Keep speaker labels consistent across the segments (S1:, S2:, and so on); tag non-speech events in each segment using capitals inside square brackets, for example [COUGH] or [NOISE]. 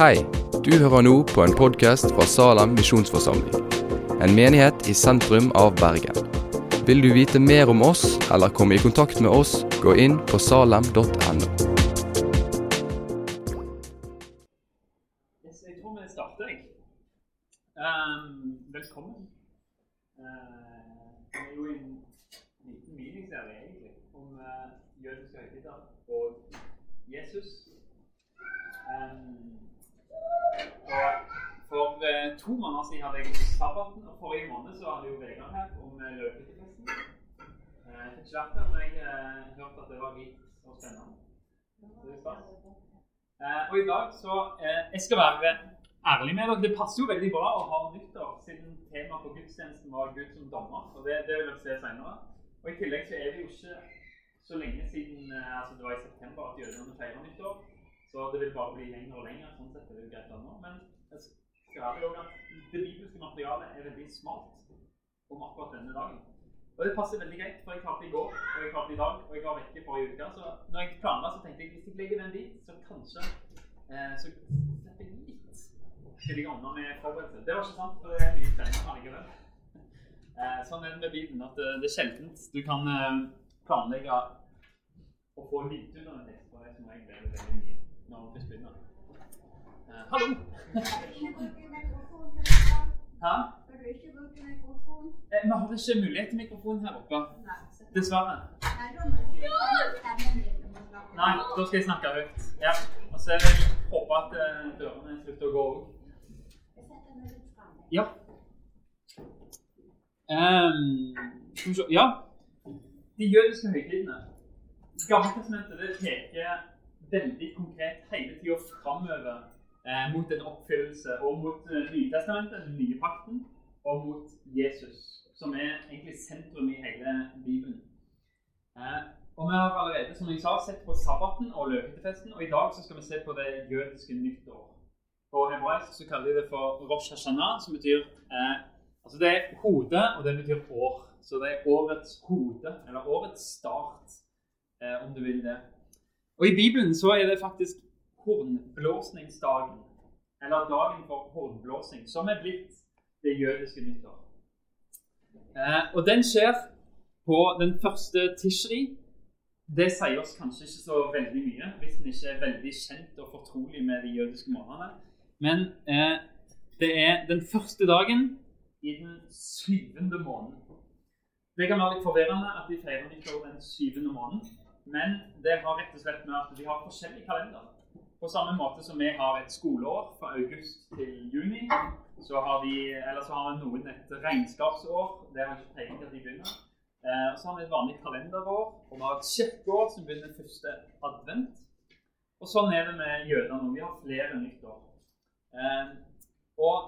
S1: Hei, du hører nå på en podkast fra Salem misjonsforsamling. En menighet i sentrum av Bergen. Vil du vite mer om oss eller komme i kontakt med oss, gå inn på salem.no.
S2: ikke vært her, men jeg eh, hørte at det var rikt og spennende. Det er stas. Eh, og i dag så eh, Jeg skal være ærlig med dere. Det passer jo veldig bra å ha nyttår, siden temaet på gudstjenesten var Gud som dommer. og det, det vil dere se senere. Og I tillegg så er det jo ikke så lenge siden eh, altså det var i september at jødene feirer nyttår. Så det vil bare bli lenger og lenger. sånn sett er det jo greit nå. Men jeg skal være jo at det bibelske materialet er veldig smalt om akkurat denne dagen. Og det passer veldig greit, for jeg klarte i går og jeg klarte i dag, og jeg var vekke forrige uke. Så når jeg planla, så tenkte jeg hvis jeg legger den dit, så kanskje eh, så slipper jeg litt skyldig unna med forberedelse. Det var ikke sant, for det er mye spennende allikevel. [LAUGHS] Eh, sånn er det med bilen at eh, det er sjelden du kan eh, planlegge å få litt under en tekst, for det er som regel veldig, veldig mye når man først begynner. Eh, hallo! [LAUGHS] [LAUGHS] Hæ? Eh, vi hadde ikke mulighet til mikrofon her oppe. Dessverre. Nei, da skal jeg snakke høyt. Ja. Og så håper jeg at eh, dørene slutter å gå òg. Ja. Um, skal vi se Ja. De jødiske høytidene. Gammeltestamentet peker veldig konkret hele tida framover eh, mot en oppfyllelse, og mot eh, Nytestamentet, den nye pakten, og mot Jesus, som er egentlig sentrum i hele Bibelen. Eh, og Vi har allerede som jeg sa, sett på sabbaten og løpehyttefesten, og i dag så skal vi se på det jødiske nyttår. På hebraisk så kaller de det for Rosh Hashanah, som betyr eh, altså det er hode, og det betyr år. Så det er årets hode, eller årets start, eh, om du vil det. Og I Bibelen så er det faktisk hornblåsningsdagen, eller dagen for hornblåsing, som er blitt det jødiske nyttår. Eh, og den skjer på den første tishri. Det sier oss kanskje ikke så veldig mye, hvis en ikke er veldig kjent og fortrolig med de jødiske månedene. Men eh, det er den første dagen i den syvende måneden. Det kan være litt forvirrende at de feirer nyttår den syvende måneden, men det har rett og slett med at vi har forskjellig kalender. På samme måte som vi har et skoleår fra august til juni, så har, vi, eller så har noen et regnskapsår. Det har ikke peiling at de begynner. Eh, så har vi et vanlig kalenderår, og vi har et kirkeår som begynner første advent. Og sånn er det med jødene. Vi har flere nyttår. Eh, og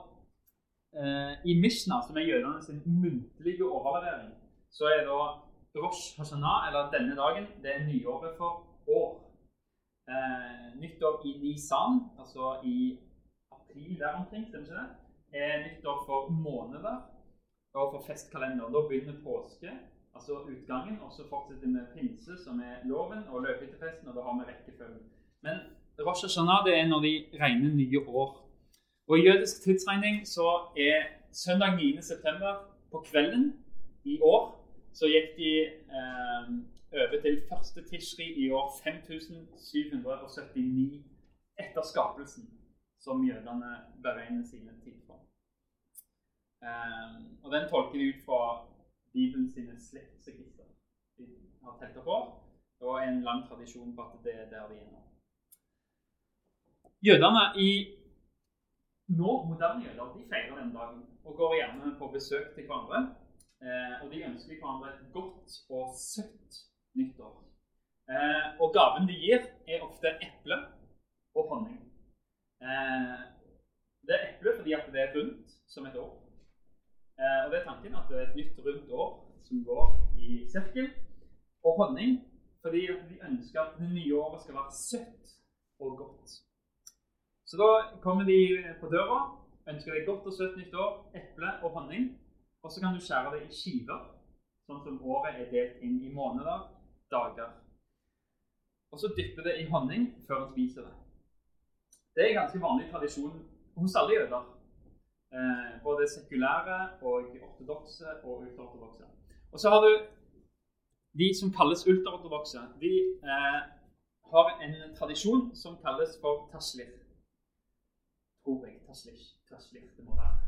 S2: eh, i Mishna, som er jødene sin muntlige overlevering, så er da Rosh Hashanah, eller denne dagen, det er nyåret for år. Eh, nyttår i Nisan, altså i april der omkring, stemmer ikke det? Er nyttår for måneder og for festkalender. Da begynner påske, altså utgangen, og så fortsetter vi med pinse, som er loven, og løpehyttefesten, og da har vi rekkefølgen. Men Rosh Hashanah det er når de regner nye år. Og I jødisk tidsregning så er søndag 9. september på kvelden i år så gikk de eh, over til første tishri i år 5779 etter skapelsen, som jødene beregner sine tid på. Um, og den tolker de ut fra Bibelen sine slektsregister. De har telt opp år, og en lang tradisjon på at det er der de er nå. Jødene i nå, moderne jøder de feirer den dagen og går gjerne på besøk til hverandre. Eh, og de ønsker hverandre et godt og søtt nyttår. Eh, og gaven de gir, er ofte eple og honning. Eh, det er eple fordi at det er rundt som et år. Eh, og det er tanken at det er et nytt, rundt år som går i sirkel. Og honning fordi at de ønsker at det nye året skal være søtt og godt. Så da kommer de på døra, ønsker deg godt og søtt nytt år, eple og honning. Og så kan du skjære det i skiver, sånn som året er delt inn i måneder, dager. Og så dypper det i honning før en spiser det. Det er en ganske vanlig tradisjon hos alle jøder. Eh, både sekulære og ortodokse og ultraortodokse. Og så har du de som kalles ultraortodokse. De eh, har en tradisjon som kalles for taslir. Tror jeg. Taslir. taslir. Det må være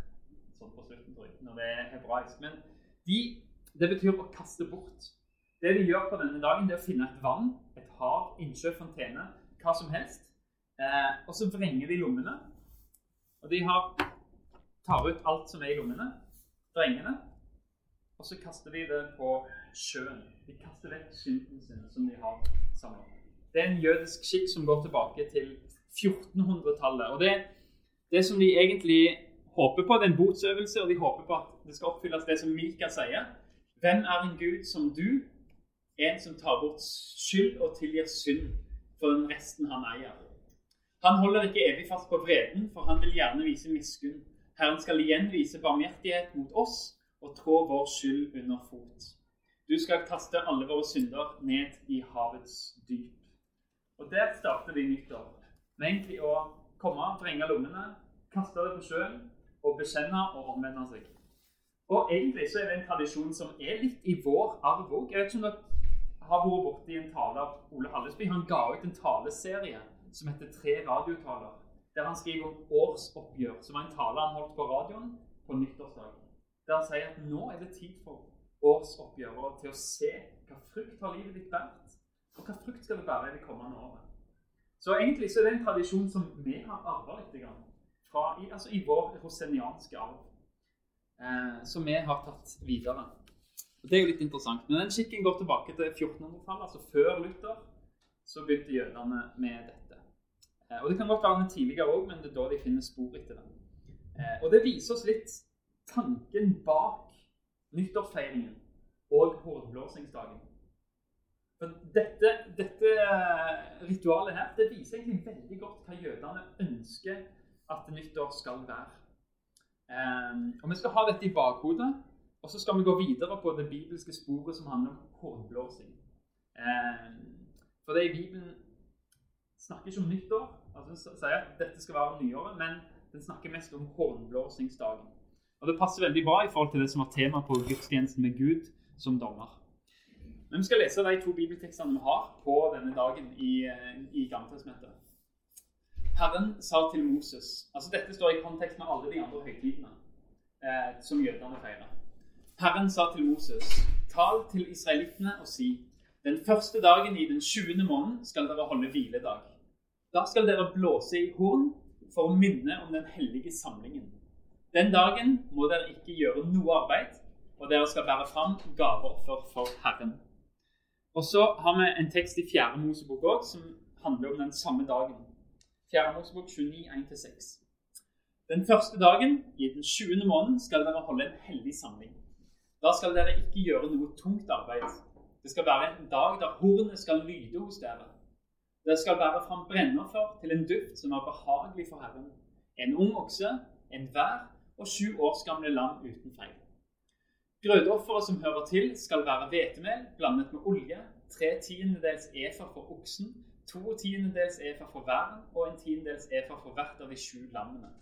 S2: sånn på slutten, tror jeg, når det er hebraisk. Men de, det betyr å kaste bort. Det de gjør på denne dagen, det er å finne et vann, et hav, innsjø, fontene, hva som helst. Eh, og så vrenger de lommene. Og de har, tar ut alt som er i lommene, vrenger det, og så kaster de det på sjøen. De kaster vekk synden sin som de har samla. Det er en jødisk skikk som går tilbake til 1400-tallet. Og det, det som de egentlig håper på, det er en botsøvelse, og de håper på at det skal oppfylles det som Mika sier. Hvem er en gud som du? En som tar bort skyld og tilgir synd for den resten han eier. Han holder ikke evig fast på vreden, for han vil gjerne vise miskunn. Herren skal igjen vise barmhjertighet mot oss og trå vår skyld under fot. Du skal kaste alle våre synder ned i havets dyp. Og Der starter de nyttår. Med egentlig å komme, vrenge lommene, kaste det på sjøen og bekjenne og omvende seg. Og egentlig så er det en tradisjon som er litt i vår arv òg. Jeg vet ikke om dere har vært borti en tale av Ole Hallesby. Han ga ut en taleserie som heter Tre radiotaler. Der han skriver om årsoppgjør, som var en tale han holdt på radioen på nyttårsdagen. Der han sier at nå er det tid for årsoppgjør og til å se hva frukt har livet ditt vært, og hva frukt skal det bære i det kommende året. Så egentlig så er det en tradisjon som vi har arva litt grann, fra, i, altså i vår rosenianske arv, eh, som vi har tatt videre. Det er jo litt interessant. Men den skikken går tilbake til 1400-tallet, altså før Luther. Så begynte jødene med dette. Eh, og Det kan godt være den tidligere òg, men det er da de finner spor etter den. Eh, og Det viser oss litt tanken bak nyttårsfeiringen og hornblåsingsdagen. Men dette, dette, ritualet her det viser egentlig veldig godt hva jødene ønsker at nyttår skal være. Og Vi skal ha dette i bakhodet, og så skal vi gå videre på det bibelske sporet som handler om hornblåsing. Um, for det i Bibelen snakker ikke om nyttår, altså sier at dette skal være nyåret, men den snakker mest om hornblåsingsdagen. Og Det passer veldig bra i forhold til det som var tema på gudstjenesten med Gud som dommer. Men Vi skal lese de to bibeltekstene vi har på denne dagen i, eh, i Gammeltestamentet. Herren sa til Moses altså Dette står i kontekst med alle de andre høytidene eh, som jødene feirer. Herren sa til Moses, tal til israelittene og si:" Den første dagen i den 20. måneden skal dere holde hviledag. Da skal dere blåse i horn for å minne om den hellige samlingen. Den dagen må dere ikke gjøre noe arbeid, og dere skal bære fram gaveoffer for Herren. Og så har vi en tekst i Fjerde Mosebok òg som handler om den samme dagen. Fjerde Mosebok 29, 1-6. Den første dagen i den 20. måneden skal dere holde en hellig samling. Da skal dere ikke gjøre noe tungt arbeid. Det skal være en dag der hornet skal lyde hos dere. Dere skal bære fram brennoffer til en duft som er behagelig for Herren. En ung okse, en vær og sju års gamle lam uten feil. Grøtofferet som hører til, skal være hvetemel blandet med olje, tre tiendedels efer for oksen, to tiendedels efer for væren og en tiendedels efer for hvert av de sju lammene.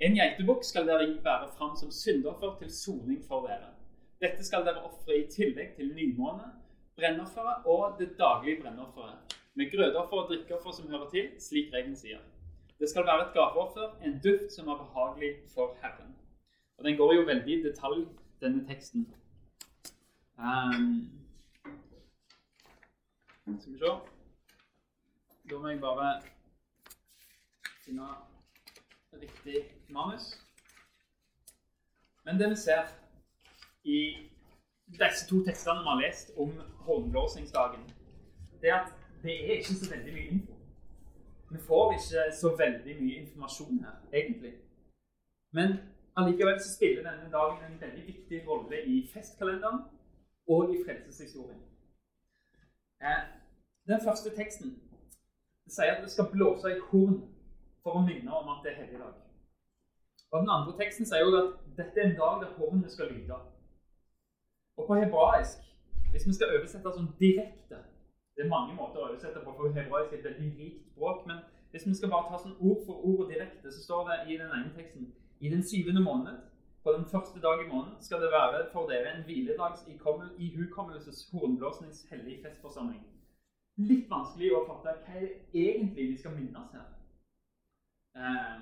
S2: En geitebukk skal dere bære fram som syndoffer til soning for dere. Dette skal dere ofre i tillegg til nymåne, brennofferet og det daglige brennofferet, med grødeoffer og drikkeoffer som hører til, slik regelen sier. Det skal være et gaveoffer, en duft som er behagelig for Herren. Og Den går jo veldig i detalj, denne teksten. Um, skal vi se Da må jeg bare finne riktig manus. Men det vi ser i disse to tekstene vi har lest om hornblåsingsdagen, det er at det er ikke så veldig mye info. Vi får ikke så veldig mye informasjon her, egentlig. Men allikevel så spiller denne dagen en veldig viktig rolle i festkalenderen og i frelseshistorien. Eh, den første teksten sier at det skal blåse i horn for å minne om at det er helligdag. Og Den andre teksten sier også at dette er en dag der hornet skal lyde. Og på hebraisk, hvis vi skal oversette sånn direkte det er mange måter å oversette på, for hebraisk er et veldig rikt språk. Men Hvis vi skal bare ta sånn ord for ord og direkte, så står det i den ene teksten I den syvende måned, på den første dag i måneden, skal det være for dere en hviledags ihukommelses hornblåsnings hellige festforsamling. Litt vanskelig å fatte hva det egentlig vi skal minnes her. Eh,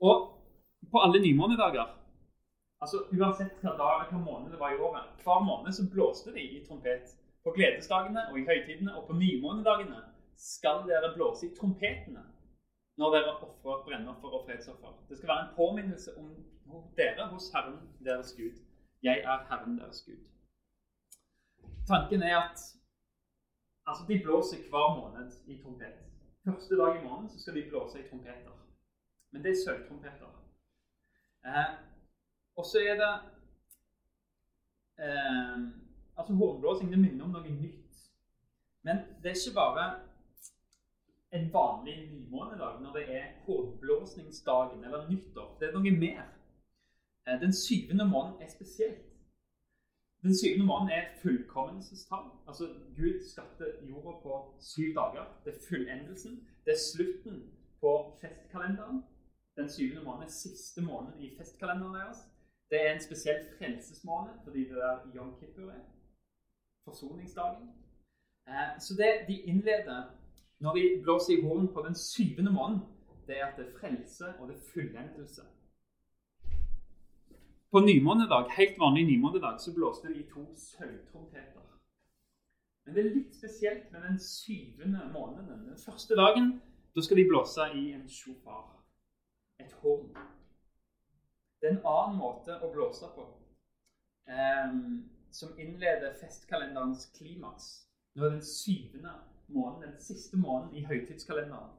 S2: og på alle nymånedager altså Uansett hva, dag, hva måned det var i året, hver måned så blåste de i trompet. På gledesdagene og i høytidene og på nymånedagene skal dere blåse i trompetene når dere ofrer brennoffer og fredsoffer. Det skal være en påminnelse om dere hos Herren deres Gud. Jeg er Herren deres Gud. Tanken er at altså, de blåser hver måned i trompet. Første dag i måneden så skal de blåse i trompeter. Men det er sølvtrompeter. Eh, og så er det eh, Altså Hornblåsing det minner om noe nytt. Men det er ikke bare en vanlig nymånedag når det er hornblåsningsdagen eller nyttår. Det er noe mer. Eh, den syvende måneden er spesielt. Den syvende måneden er fullkommenelsestall. Altså Gud skapte jorda på syv dager. Det er fullendelsen. Det er slutten på festkalenderen. Den syvende måneden er siste måneden i festkalenderen deres. Det er en spesiell frelsesmåned fordi det er Yom Kippur. Forsoningsdagen. Eh, så det de innleder når de blåser i horn på den syvende måneden, det er at det er frelse og det er fullendelse. På nymånedag, helt vanlig nymånedag så blåste de to sølvtrompeter. Men det er litt spesielt med den syvende måneden. Den første dagen da skal de blåse i en sjofar, et horn. Det er en annen måte å blåse på, um, som innleder festkalenderens klimaks. Nå er den syvende måneden, den siste måneden i høytidskalenderen.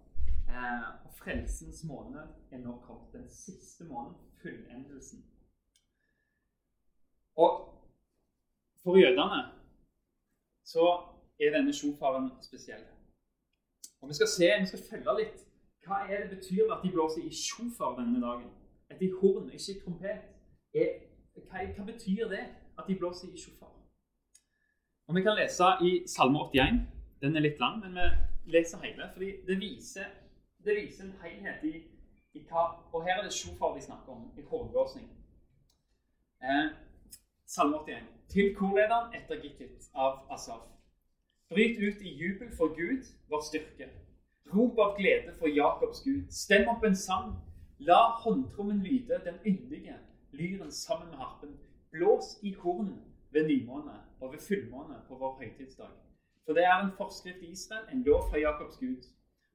S2: Eh, og frelsens måned er nå kommet. Den siste måneden, fullendelsen. Og for jødene så er denne sjofaren spesiell. Og Vi skal se, vi skal følge litt. Hva er det betyr at de blåser i sjofar denne dagen? Et de horn, ikke trompet. Er, hva, hva, betyr det at de blåser i sjofar? Og Vi kan lese i Salme 81. Den er litt lang, men vi leser hele. fordi det viser, det viser en helhet i, i, hva Og her er det sjofar de snakker om, i hårblåsning. Eh, Salme 81. Til korlederen etter Gittit av Asaf. Bryt ut i jubel for Gud, vår styrke. Rop av glede for Jakobs Gud. Stem opp en sang. La håndtrommen lyde, den yndige, lyren sammen med harpen. Blås i horn ved nymåne og ved fullmåne på vår høytidsdag. For det er en forskrift i Israel, en lov fra Jakobs Gud.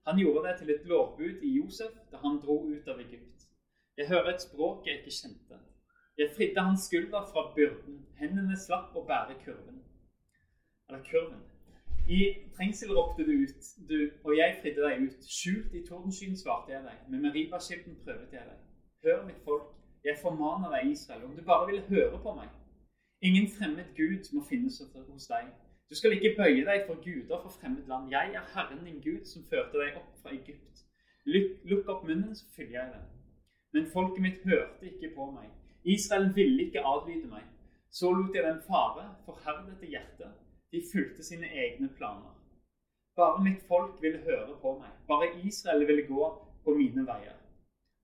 S2: Han gjorde det til et lovbud i Josef da han dro ut av Egypt. Jeg hører et språk jeg ikke kjente. Jeg fridde hans skulder fra byrden. Hendene slapp å bære kurven. Eller kurven. I trengsel ropte du ut, du, og jeg fridde deg ut. Skjult i tordenskyen svarte jeg deg. Med Meribashilden prøvet jeg deg. Hør, mitt folk, jeg formaner deg, Israel, om du bare vil høre på meg. Ingen fremmed Gud må finnes hos deg. Du skal ikke bøye deg for guder fra fremmed land. Jeg er Herren din Gud, som førte deg opp fra Egypt. Lukk opp munnen, så fyller jeg den. Men folket mitt hørte ikke på meg. Israel ville ikke adlyde meg. Så lot jeg dem fare, forherdet i hjertet. De fulgte sine egne planer. Bare mitt folk ville høre på meg. Bare Israel ville gå på mine veier.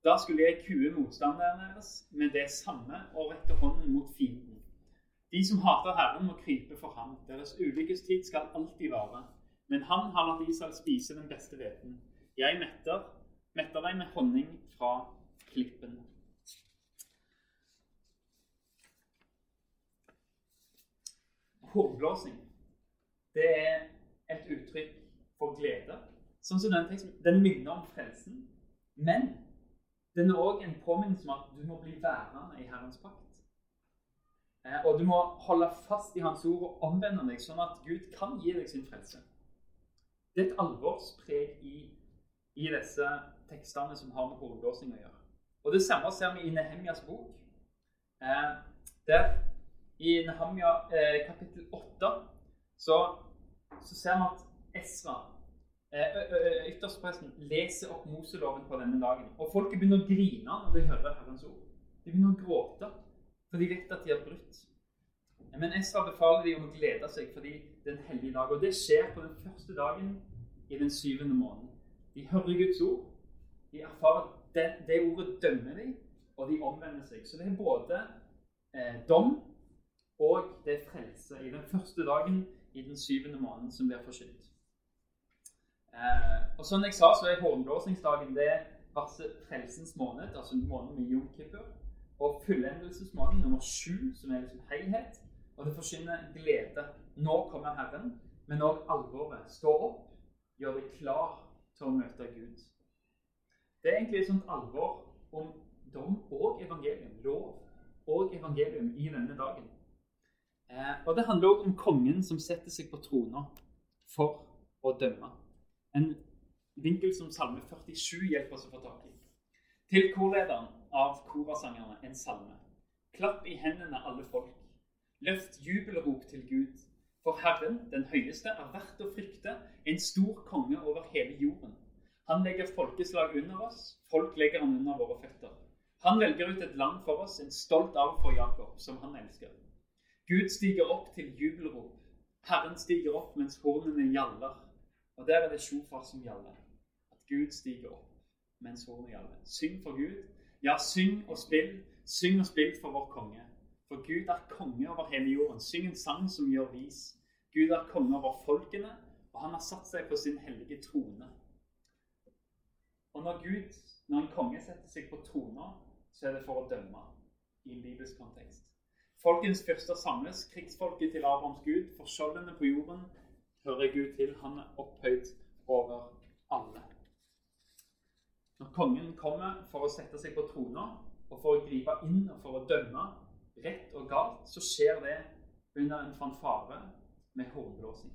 S2: Da skulle jeg kue motstanderne deres med det samme og rette hånden mot fienden. De som hater Herren, må krype for ham. Deres ulykkestid skal alltid vare. Men han har latt Israel spise den beste hveten. Jeg metter, metter deg med honning fra klippen. Hornblåsing, det er et uttrykk for glede. Som den Den minner om frelsen. Men den er òg en påminnelse om at du må bli værende i Herrens pakt. Eh, og du må holde fast i Hans ord og omvende deg, sånn at Gud kan gi deg sin frelse. Det er et alvorspreg i, i disse tekstene som har med hovedblåsing å gjøre. Og Det samme ser vi i Nehemjas bok. Eh, der I Nehemja eh, kapittel 8 så, så, ser vi at Esra, ytterst ytterstpresten, leser opp Moseloven på denne dagen. Og folket begynner å grine når de hører Herrens ord. De begynner å gråte. For de vet at de har brutt. Men Esra befaler dem å glede seg fordi det er en hellig dag. Og det skjer på den første dagen i den syvende måneden. De hører Guds ord. De erfarer det, det ordet dømmer dem, og de omvender seg. Så det er både eh, dom og det er frelse i den første dagen i den syvende måneden som blir forkynt. Eh, og som jeg sa, så er hårblåsningsdagen det varsler frelsens måned, altså måneden med Jom Kippur. Og fullendelsesmåneden nummer sju, som er liksom helhet. Og det forsyner glede. Nå kommer Herren, men òg alvoret. Stå opp, gjør deg klar til å møte Gud. Det er egentlig et sånt alvor om dom og evangelium, lov og evangelium i denne dagen. Eh, og det handler òg om kongen som setter seg på trona for å dømme. En vinkel som Salme 47 hjelper oss å få tak i. Til korlederen av korasangerne en salme. Klapp i hendene, alle folk. Løft jubelrop til Gud. For Herren, den høyeste, er verdt å frykte, en stor konge over hele jorden. Han legger folkeslag under oss, folk legger han under våre føtter. Han velger ut et land for oss, en stolt arv for Jakob, som han elsker. Gud stiger opp til jubelrop. Herren stiger opp mens hornene gjaller. Og der er det sjofar som gjaller. At Gud stiger opp mens hornene gjaller. Syng for Gud. Ja, syng og spill. Syng og spill for vår konge. For Gud er konge over hele jorden. Syng en sang som gjør vis. Gud er konge over folkene, og han har satt seg på sin hellige trone. Og når Gud, når en konge setter seg på trona, så er det for å dømme i en bibelsk kontekst. Folkens fyrster samles, krigsfolket til Abrahams Gud, for skjoldene på jorden hører Gud til. Han er opphøyd over alle. Når kongen kommer for å sette seg på trona og for å gripe inn og for å dømme rett og galt, så skjer det under en fanfare med hornblåsing.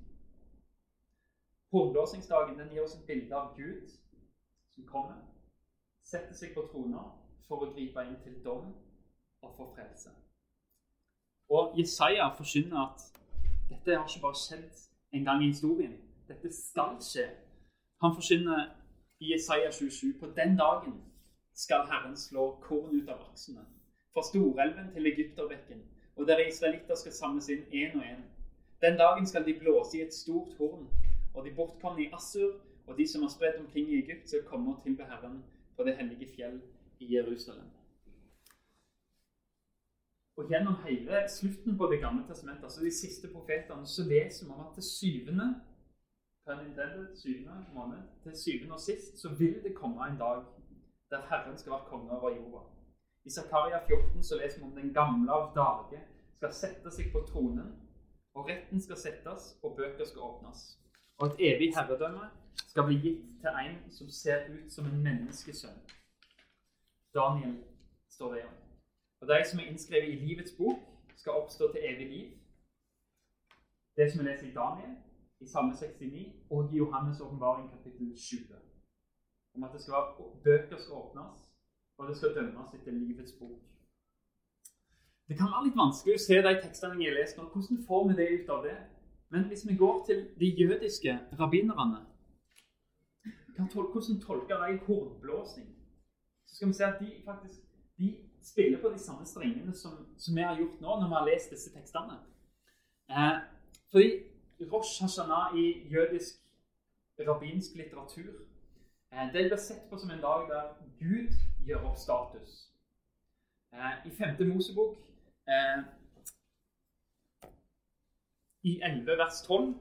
S2: Hornblåsingsdagen den gir oss et bilde av Gud som kommer, setter seg på trona for å gripe inn til dom og for frelse. Og Jesaja forkynner at dette har ikke bare skjedd en gang i historien. Dette skal skje. Han forkynner i Jesaja 27 på den dagen skal Herren slå korn ut av aksene. Fra Storelven til Egypterbekken, og der israelitter skal samles inn én og én. Den dagen skal de blåse i et stort horn, og de bortkomne i Assur og de som har spredt omkring i Egypt, skal komme og tilbe Herren på det hellige fjell i Jerusalem. Og Gjennom hele slutten på Det gamle testamentet, altså de siste profetene, så leser vi om at til syvende syvende måned, til syvende og sist så vil det komme en dag der Herren skal være konge over jorda. I Zakaria 14 så leser vi om den gamle av dage skal sette seg på tronen, og retten skal settes, og bøker skal åpnes. Og et evig herredømme skal bli gitt til en som ser ut som en menneskesønn. Daniel står det om. Og de som er innskrevet i livets bok, skal oppstå til evig liv. Det som vi leser i Daniel, i Salme 69, og i Johannes' åpenbaring kapittel 20. Om at det skal være, bøker skal åpnes, og det skal dømmes etter livets bok. Det kan være litt vanskelig å se de tekstene jeg har lest nå. Hvordan får vi det ut av det? Men hvis vi går til de jødiske rabbinerne Hvordan tolker de hornblåsning? Så skal vi se at de faktisk de spiller på de samme strengene som, som, vi har gjort nå når vi har lest disse tekstene. Eh, fordi Rosh Hashanah i jødisk rabbinsk litteratur eh, det blir sett på som en dag der Gud gjør opp status. Eh, I 5. Mosebok eh, i 11 vers 12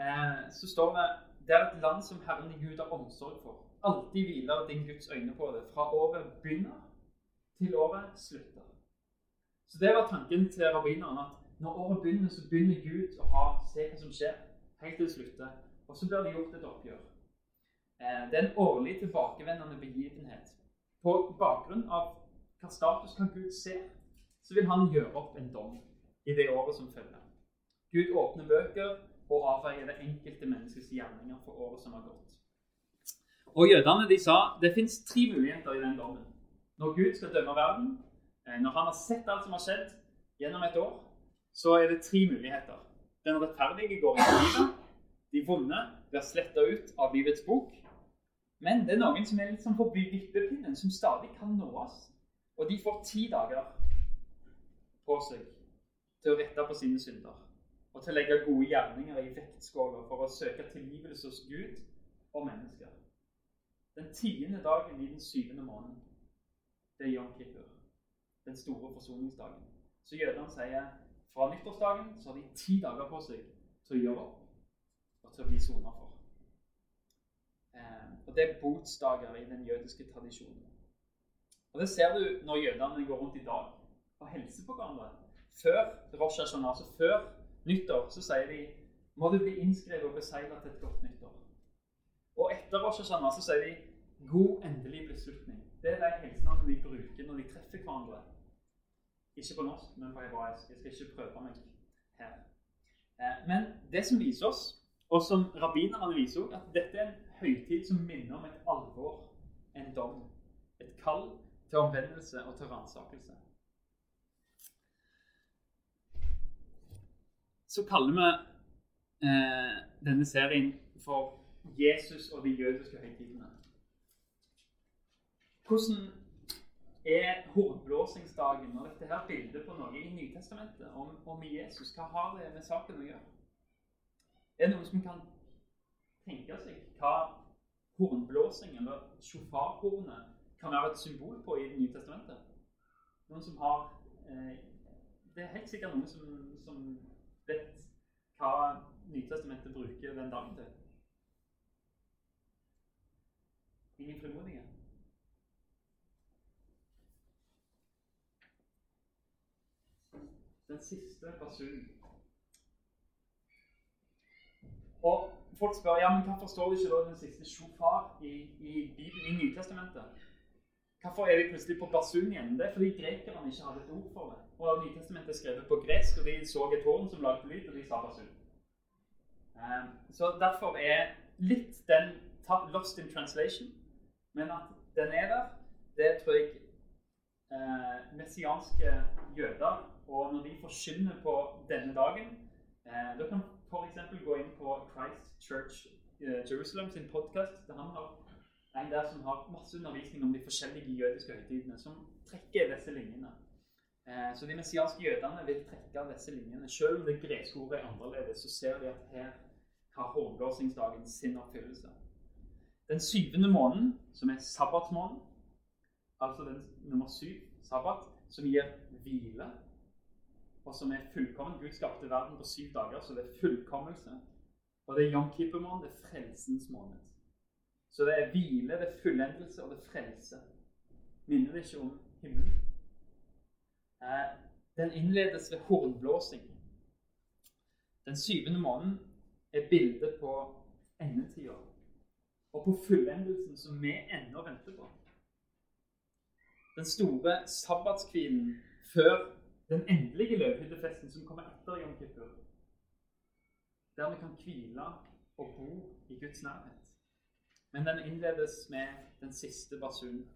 S2: eh, så står det det er et land som Herren Gud har omsorg for. Alltid hviler din Guds øyne på det, fra året begynner til året slutter. Så Det var tanken til rabbineren. at Når året begynner, så begynner Gud å ha, se hva som skjer, helt til det slutter. Og så blir det gjort et oppgjør. Eh, det er en årlig tilbakevendende begivenhet. På bakgrunn av hva status kan Gud se, så vil han gjøre opp en dom i det året som følger. Gud åpner bøker og avveier det enkelte menneskets gjerninger for året som har gått. Og Jødene de sa det fins tre muligheter i den dommen. Når Gud skal dømme verden, eh, når han har sett alt som har skjedd gjennom et år, så er det tre muligheter. Den rettferdige går inn i livet. De vonde blir sletta ut av livets bok. Men det er noen som er litt sånn forbi vippepinnen, som stadig kan nås. Og de får ti dager på seg til å rette på sine synder. Og til å legge gode gjerninger i vektskåler for å søke tilgivelse hos Gud og mennesker. Den tiende dagen i den syvende måneden, det er Yom Kippur. Den store forsoningsdagen. Så jødene sier fra nyttårsdagen så har de ti dager på seg til å gjøre opp og til å bli sona for. Eh, og Det er botsdager i den jødiske tradisjonen. Og Det ser du når jødene går rundt i dag og hilser på hverandre. Før Rosh Hashanah, altså før nyttår, så sier de må du bli innskrevet og besegla til et godt nyttår. Og etter Rosh Hashanah så sier de god endelig beslutning. Det er de hilsenene de bruker når de treffer hverandre. Ikke på norsk, men på hebraisk. Jeg skal ikke prøve meg her. Eh, men det som viser oss, og som rabbinerne viser òg, at dette er en høytid som minner om et alvor, en dom. Et kall til omvendelse og til ransakelse. Så kaller vi eh, denne serien for Jesus og de jødiske høytidene. Hvordan er hornblåsingsdagen og dette her bildet på noe i Nytestamentet om, om Jesus? Hva har det med saken å gjøre? Er det noen som kan tenke seg hva hornblåsing, eller sjofarhornet, kan være et symbol på i Det nye testamentet? Noen som har eh, Det er helt sikkert noen som, som vet hva Nytestamentet bruker den dagen til. Ingen frimodige? Den siste basunen. Og folk spør ja, men hvorfor står ikke den siste sjofar i, i Bibelen, i Nytestamentet? Hvorfor er de plutselig på basun igjen? Det er fordi grekerne ikke hadde et ord for det. Og Nytestamentet er skrevet på gresk, og de så et tårn som lagde lyd, og de sa basun. Um, så derfor er litt den lost in translation, men at den er der, det tror jeg uh, messianske jøder Og når de forsyner på denne dagen, eh, da kan f.eks. gå inn på Christ Church eh, Jerusalem sin podkast. Han har en der som har masse undervisning om de forskjellige jødiske høytidene, som trekker disse linjene. Eh, så de messianske jødene vil trekke disse linjene. Selv om det greske ordet er annerledes, så ser de at her har hornblåsingsdagen sin oppfyllelse. Den syvende måneden, som er sabbatmåneden, altså den nummer syv, sabbat, som gir hvile og som er fullkommen. Gud skapte verden på syv dager, så det er fullkommelse. Og det er Yom Kippur-måned, det er frelsens måned. Så det er hvile, det er fullendelse, og det er frelse. Minner det ikke om himmelen? Eh, den innledes ved hornblåsing. Den syvende måneden er bildet på endetida og på fullendelsen som vi ennå venter på. Den store sabbatskvilen før den endelige løvhyttefesten som kommer etter Jom Kippur. Der vi kan hvile og bo i Guds nærhet. Men den innledes med den siste basunen.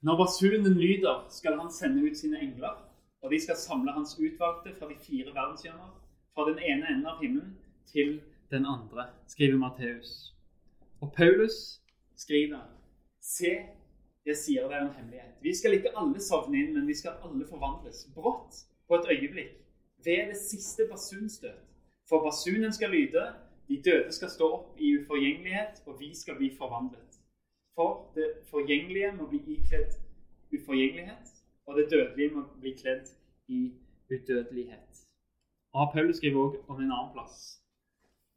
S2: Når basunen lyder, skal han sende ut sine engler, og de skal samle hans utvalgte fra de fire verdenshjørner, fra den ene enden av himmelen til den andre, skriver Matteus. Og Paulus skriver Se, jeg sier det er en hemmelighet. Vi skal ikke alle sovne inn, men vi skal alle forvandles. Brått, på et øyeblikk, ved det siste basunstøt. For basunen skal lyde, de døde skal stå opp i uforgjengelighet, og vi skal bli forvandlet. For det forgjengelige må bli ikledd uforgjengelighet, og det dødelige må bli kledd i udødelighet. Og Paulus skriver òg om en annen plass.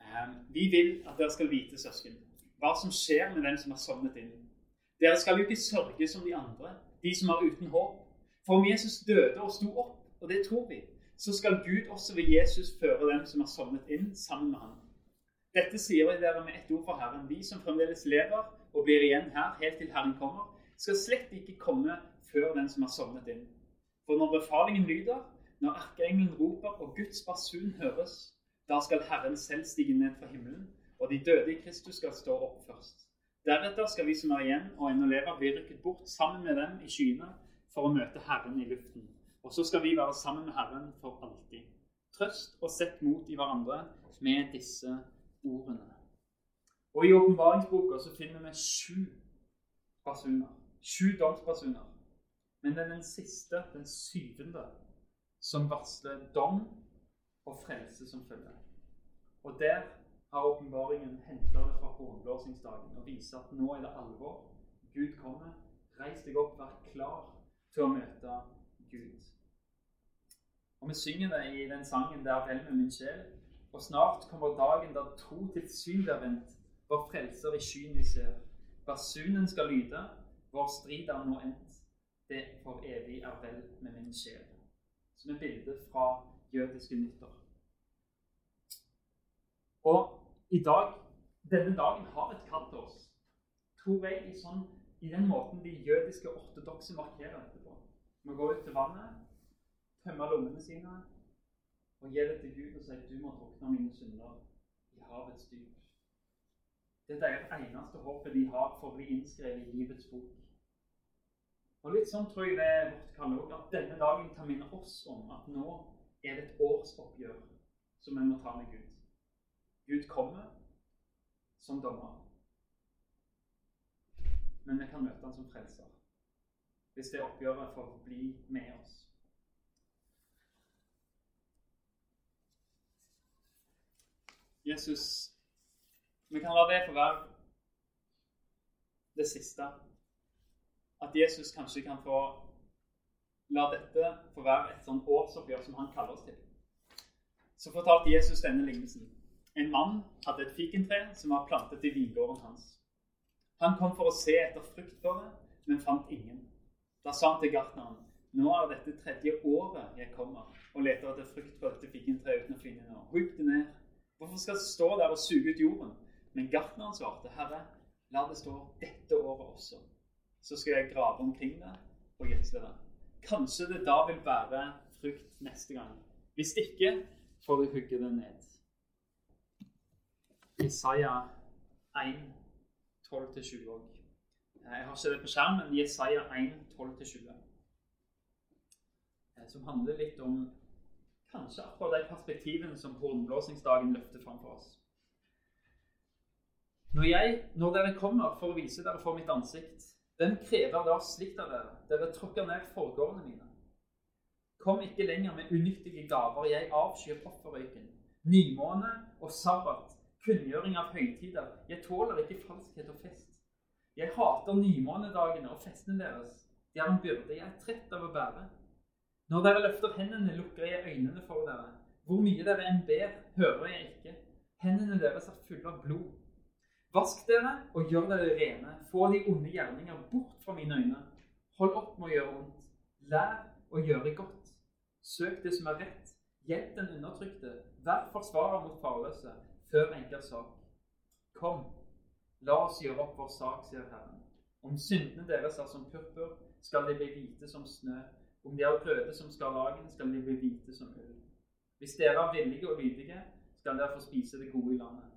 S2: Ehm, vi vil at dere skal vite, søsken, hva som skjer med den som har sovnet inn dere skal jo ikke sørge som de andre, de som er uten håp. For om Jesus døde og sto opp, og det tror vi, så skal Gud også ved Jesus føre dem som har sovnet inn, sammen med ham. Dette sier jeg dere med ett ord fra Herren. Vi som fremdeles lever og blir igjen her helt til Herren kommer, skal slett ikke komme før den som har sovnet inn. For når befalingen lyder, når erkeengelen roper og Guds basun høres, da skal Herren selv stige ned fra himmelen, og de døde i Kristus skal stå opp først. Deretter skal vi som er igjen og ennå lever, bli rykket bort sammen med dem i skyene for å møte Herren i luften. Og så skal vi være sammen med Herren for alltid. Trøst og sett mot i hverandre med disse ordene. Og I åpenbaringsboka så finner vi sju personer. Sju domspersoner. Men det er den siste, den syvende, som varsler dom og frelse som følger. Og der har åpenbaringen henta det fra hornblåsningsdagen og viser at nå er det alvor. Gud kommer. Reis deg opp, vær klar til å møte Gud. Og Vi synger det i den sangen 'Der vel med min sjel'. Og snart kommer dagen der tro til syn blir vendt, vår frelser i skyen vi ser. Basunen skal lyde, vår strid er nå endt. Det for evig er vel med min sjel. Som et bilde fra jødiske nytter. Og i dag, denne dagen har et kall til oss. Tror jeg i, sånn, i den måten de jødiske ortodokse markerer dette på. Vi går ut til vannet, tømmer lommene sine og gir det til Gud og sier du må drukne mine synder i havets dyp. Dette er det eneste håpet de har for å bli innskrevet i livets bok. Og litt sånn tror jeg det er vårt kall òg, at denne dagen kan minne oss om at nå er det et årsoppgjør som vi må ta med Gud. Gud kommer som dommer. Men vi kan møte han som frelser. Hvis det oppgjøret får bli med oss. Jesus Vi kan la det få være det siste. At Jesus kanskje kan få la dette få være et sånn årsoppgjør som han kaller oss til. Så fortalte Jesus denne lignelsen. En mann hadde et fikentre som var plantet i vingården hans. Han kom for å se etter frukt for det, men fant ingen. Da sa han til gartneren, nå er dette tredje året jeg kommer og leter etter frukt på dette fikentreet uten å finne noe. Hugg det ned Hvorfor skal det stå der og suge ut jorden? Men gartneren svarte, Herre, la det stå dette året også. Så skal jeg grave omkring det og gjødsle det. Kanskje det da vil være frukt neste gang. Hvis ikke får du hugge det ned. Jesaja 1, 12-20 òg. Jeg har ikke det på skjermen. Jesaja 1, 12-20. Eh, som handler litt om Kanskje akkurat de perspektivene som hornblåsingsdagen løfter fram for oss. Når, jeg, når dere kommer for å vise dere for mitt ansikt, hvem krever da slikt av dere? Dere tråkker ned forgårdene mine. Kom ikke lenger med unyttige gaver, jeg avskyr offerrøyken. Nymåne og sabbat, kunngjøring av høytider. Jeg tåler ikke falskhet og fest. Jeg hater nymånedagene og festene deres. De er en byrde jeg er trett av å bære. Når dere løfter hendene, lukker jeg øynene for dere. Hvor mye dere enn ber, hører jeg ikke. Hendene deres er fulle av blod. Vask dere og gjør dere rene. Få de onde gjerninger bort fra mine øyne. Hold opp med å gjøre vondt. Lær å gjøre godt. Søk det som er rett. Hjelp den undertrykte. Vær forsvarer mot farløse. Før enkers sak. Kom, la oss gjøre opp vår sak, sier Herren. Om syndene deres er som purpur, skal de bli hvite som snø. Om de er røde som skarlagen, skal de bli hvite som ull. Hvis dere er villige og lydige, skal dere få spise det gode i landet.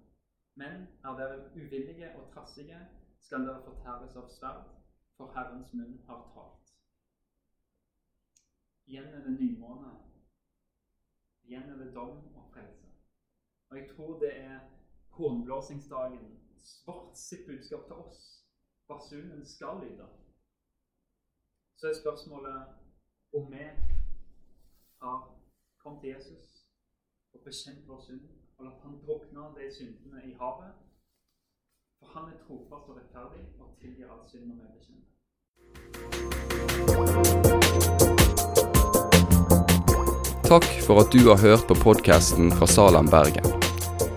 S2: Men er dere uvillige og trassige, skal dere fortæres av sverd, for Herrens munn har talt. Igjen er det nymåne. Igjen er det dom og frelse. Og jeg tror det er kornblåsingsdagen vårt sitt budskap til oss. Basunen skal lyde. Så er spørsmålet om vi har kommet til Jesus og bekjent vår synd og latt han drukne de syndene i havet. For han er trofast og rettferdig og tilgir all synd når vi bekjenner.
S1: Takk for at du har hørt på podkasten fra Salem, Bergen.